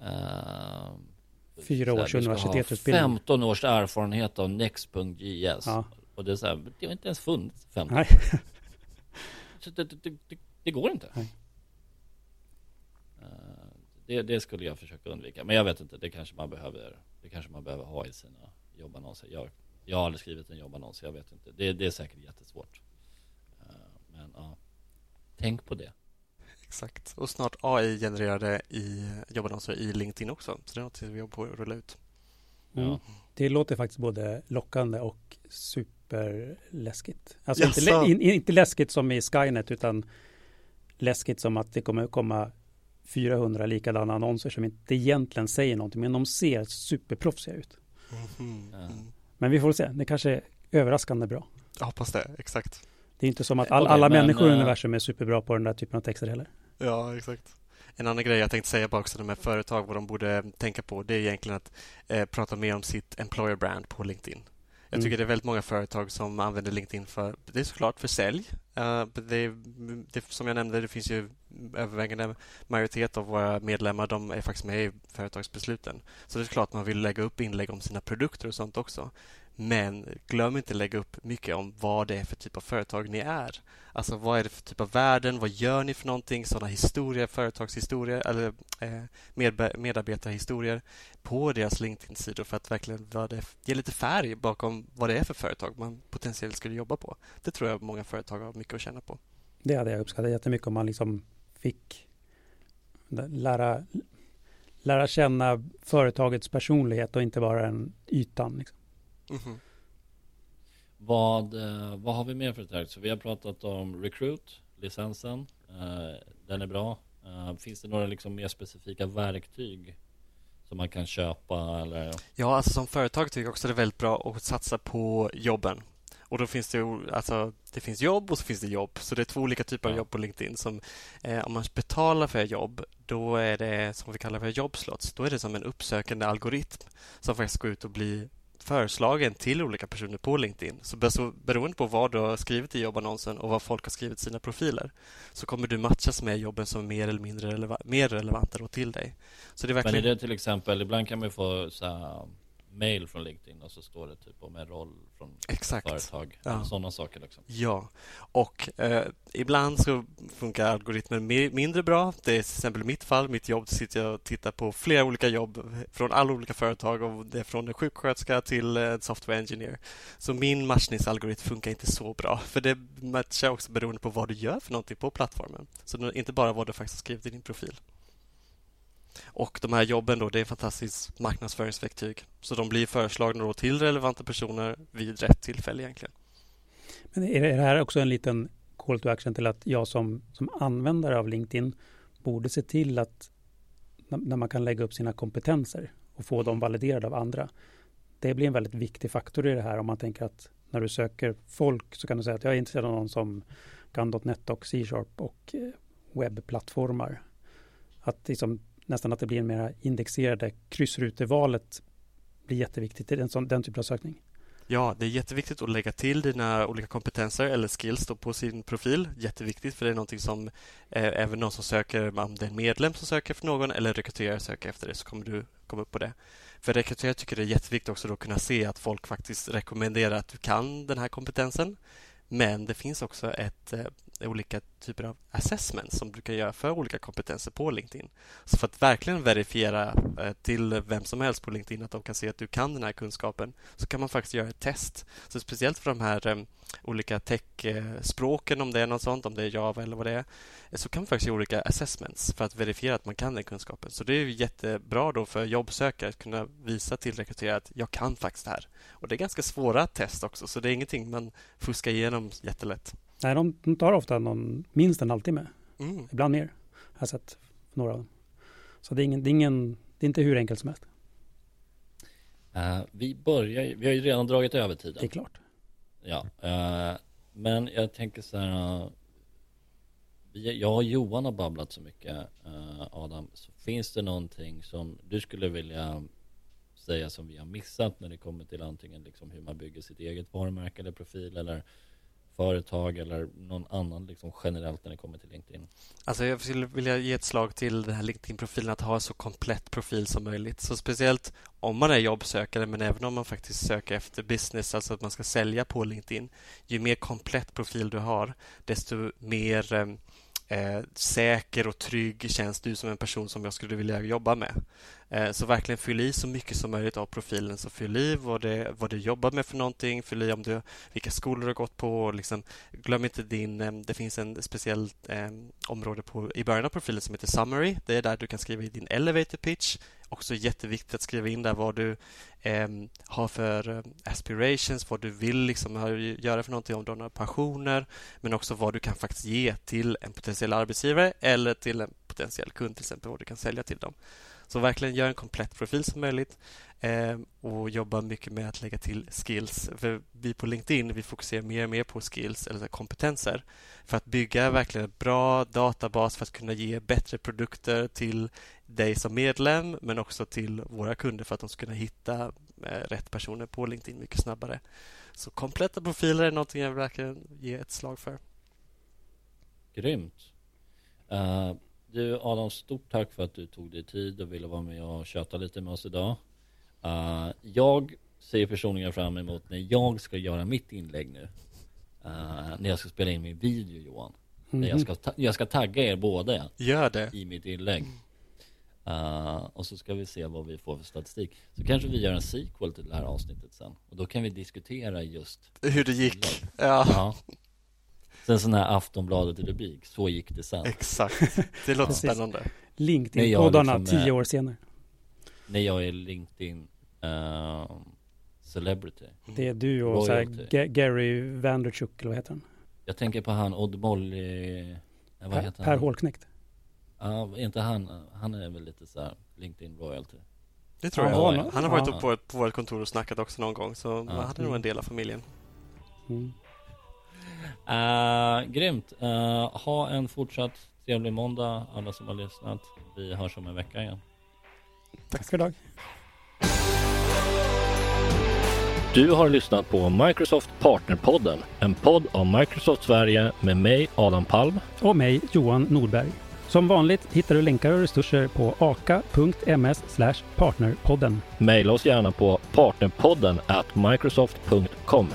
uh, Fyra här, års universitetsutbildning. 15 års erfarenhet av Next.js. Ja. Och det är så här, det har inte ens funnits 15 Nej. Så det, det, det, det går inte. Nej. Eh, Det, det skulle jag försöka undvika. Men jag vet inte, det kanske man behöver, det kanske man behöver ha i sina jobbannonser. Jag, jag har aldrig skrivit en jobbannons, jag vet inte. Det, det är säkert jättesvårt. Eh, Men ja, tänk på det. Exakt. Och snart AI-genererade i jobbannonser i LinkedIn också. Så det är något vi jobbar på att rulla ut. Mm. Ja. Det låter faktiskt både lockande och superläskigt. Alltså inte, lä- in, inte läskigt som i Skynet utan läskigt som att det kommer komma 400 likadana annonser som inte egentligen säger någonting, men de ser superproffsiga ut. Ja. Mm. Men vi får se, det kanske är överraskande bra. Jag hoppas det, exakt. Det är inte som att all, Okej, alla men, människor i eh, universum är superbra på den där typen av texter heller. Ja, exakt. En annan grej jag tänkte säga bara också med företag, vad de borde tänka på, det är egentligen att eh, prata mer om sitt employer brand på LinkedIn. Jag tycker Mm. det är väldigt många företag som använder LinkedIn för, det är såklart för sälj. Eh, det, det, som jag nämnde, det finns ju övervägande majoritet av våra medlemmar, de är faktiskt med i företagsbesluten. Så det är klart man vill lägga upp inlägg om sina produkter och sånt också. Men glöm inte lägga upp mycket om vad det är för typ av företag ni är. Alltså vad är det för typ av värden? Vad gör ni för någonting? Sådana historier, företagshistorier eller eh, medarbetarhistorier på deras LinkedIn-sidor för att verkligen vad det, ge lite färg bakom vad det är för företag man potentiellt skulle jobba på. Det tror jag många företag har mycket att känna på. Det hade jag uppskattat jättemycket om man liksom fick lära, lära känna företagets personlighet och inte bara en ytan. Liksom. Mhm. Vad, eh, vad har vi mer för ett Så vi har pratat om Recruit, licensen. Eh, Den är bra. Eh, Finns det några liksom mer specifika verktyg som man kan köpa eller? Ja, alltså som företag tycker jag också det är väldigt bra att satsa på jobben. Och då finns det alltså, det finns jobb och så finns det jobb. Så det är två olika typer av jobb på LinkedIn. Som, eh, om man betalar för jobb, då är det som vi kallar för jobbslots. Då är det som en uppsökande algoritm som faktiskt går ut och blir föreslagen till olika personer på LinkedIn. Så be- så beroende på vad du har skrivit i jobbannonsen och vad folk har skrivit i sina profiler så kommer du matchas med jobben som är mer eller mindre releva- mer relevanta till dig. Så det är Men verkligen... är det till exempel, ibland kan man få så här, mail från LinkedIn och så står det typ om en roll från Exakt. företag. Ja. Sådana saker liksom. Ja, och eh, ibland så funkar algoritmen mi- mindre bra. Det är till exempel i mitt fall, mitt jobb, sitter jag och tittar på flera olika jobb från alla olika företag och det är från en sjuksköterska till en software engineer. Så min matchningsalgoritm funkar inte så bra, för det matchar också beroende på vad du gör för någonting på plattformen. Så inte bara vad du faktiskt har skrivit i din profil. Och de här jobben då, det är ett fantastiskt marknadsföringsverktyg. Så de blir föreslagna då till relevanta personer vid rätt tillfälle egentligen. Men är det här också en liten call to action till att jag som, som användare av LinkedIn borde se till att när man kan lägga upp sina kompetenser och få dem validerade av andra. Det blir en väldigt viktig faktor i det här om man tänker att när du söker folk så kan du säga att jag är intresserad av någon som kan .NET och C-sharp och eh, webbplattformar. Att liksom, nästan att det blir en mer indexerade kryssrutevalet blir jätteviktigt i den, den typen av sökning. Ja, det är jätteviktigt att lägga till dina olika kompetenser eller skills då på sin profil. Jätteviktigt för det är någonting som eh, även någon som söker, om det är en medlem som söker efter någon eller rekryterare söker efter det så kommer du komma upp på det. För rekryterare tycker det är jätteviktigt också då att kunna se att folk faktiskt rekommenderar att du kan den här kompetensen. Men det finns också ett, eh, olika typer av assessments som du kan göra för olika kompetenser på LinkedIn. Så för att verkligen verifiera eh, till vem som helst på LinkedIn att de kan se att du kan den här kunskapen så kan man faktiskt göra ett test. Så speciellt för de här eh, olika tech-språken, om det är något sånt, om det är Java eller vad det är, eh, så kan man faktiskt göra olika assessments för att verifiera att man kan den kunskapen. Så det är jättebra då för jobbsökare att kunna visa till rekryterare att jag kan faktiskt det här. Och det är ganska svåra test också, så det är ingenting man fuskar igenom jättelätt. Nej, de, de tar ofta någon, minst en halvtimme, Mm. ibland mer. Jag har sett några av dem. Så det är, ingen, det, är ingen, det är inte hur enkelt som helst. Eh, vi börjar vi har ju redan dragit över Det tiden. är klart. Ja, eh, men jag tänker så här. vi, jag och Johan har babblat så mycket, Adam. Så finns det någonting som du skulle vilja säga som vi har missat när det kommer till antingen liksom hur man bygger sitt eget varumärke eller profil eller företag eller någon annan liksom generellt när det kommer till LinkedIn? Alltså jag skulle vilja ge ett slag till den här LinkedIn-profilen att ha en så komplett profil som möjligt. Så speciellt om man är jobbsökare men även om man faktiskt söker efter business, alltså att man ska sälja på LinkedIn. Ju mer komplett profil du har, desto mer eh, eh säker och trygg känns du som en person som jag skulle vilja jobba med. Eh, så verkligen fyll i så mycket som möjligt av profilen. Så fyll i vad, det, vad du jobbar med för någonting, fyll i om du, vilka skolor du har gått på. Och liksom, glöm inte din... Eh, det finns en speciell eh, område på, i början av profilen som heter Summary. Det är där du kan skriva i din elevator pitch. Också jätteviktigt att skriva in där vad du eh, har för eh, aspirations, vad du vill liksom, göra för någonting, om du har några passioner men också vad du kan faktiskt ge till en potentiell arbetsgivare eller till en potentiell kund till exempel, vad du kan sälja till dem. Så verkligen gör en komplett profil som möjligt eh, och jobba mycket med att lägga till skills. För vi på LinkedIn vi fokuserar mer och mer på skills eller kompetenser för att bygga verkligen en bra databas för att kunna ge bättre produkter till dig som medlem men också till våra kunder för att de ska kunna hitta eh, rätt personer på LinkedIn mycket snabbare. Så kompletta profiler är någonting jag verkligen ge ett slag för. Grymt. Uh, du Adam, stort tack för att du tog dig tid och ville vara med och köta lite med oss idag. Uh, jag ser personligen fram emot när jag ska göra mitt inlägg nu. Uh, när jag ska spela in min video Johan. Mm jag, ska jag ska tagga er båda. Gör det. I mitt inlägg. Uh, och så ska vi se vad vi får för statistik. Så kanske vi gör en sequel till det här avsnittet sen. Och då kan vi diskutera just hur det gick. Ja. ja. Sen sån här Aftonbladet rubrik, så gick det sen. Exakt, det låter spännande. LinkedIn-poddarna liksom tio år senare. När jag är LinkedIn uh, celebrity. Det är du och så här, Gary Vanderchuk, eller vad heter han? Jag tänker på han Odd Molly, vad per, heter han? Per Hålknekt. Ja, uh, inte han, han är väl lite så här LinkedIn royalty. Det tror jag. Ja, han har varit ja. på, på vårt kontor och snackat också någon gång, så ja. han är nog en del av familjen. Mm. Uh, grymt. Uh, ha en fortsatt trevlig måndag alla som har lyssnat. Vi hörs om en vecka igen. Tack för idag. Du har lyssnat på Microsoft Partnerpodden, en podd om Microsoft Sverige med mig Adam Palm och mig Johan Nordberg. Som vanligt hittar du länkar och resurser på aka.ms partnerpodden. Maila oss gärna på partnerpodden at microsoft.com.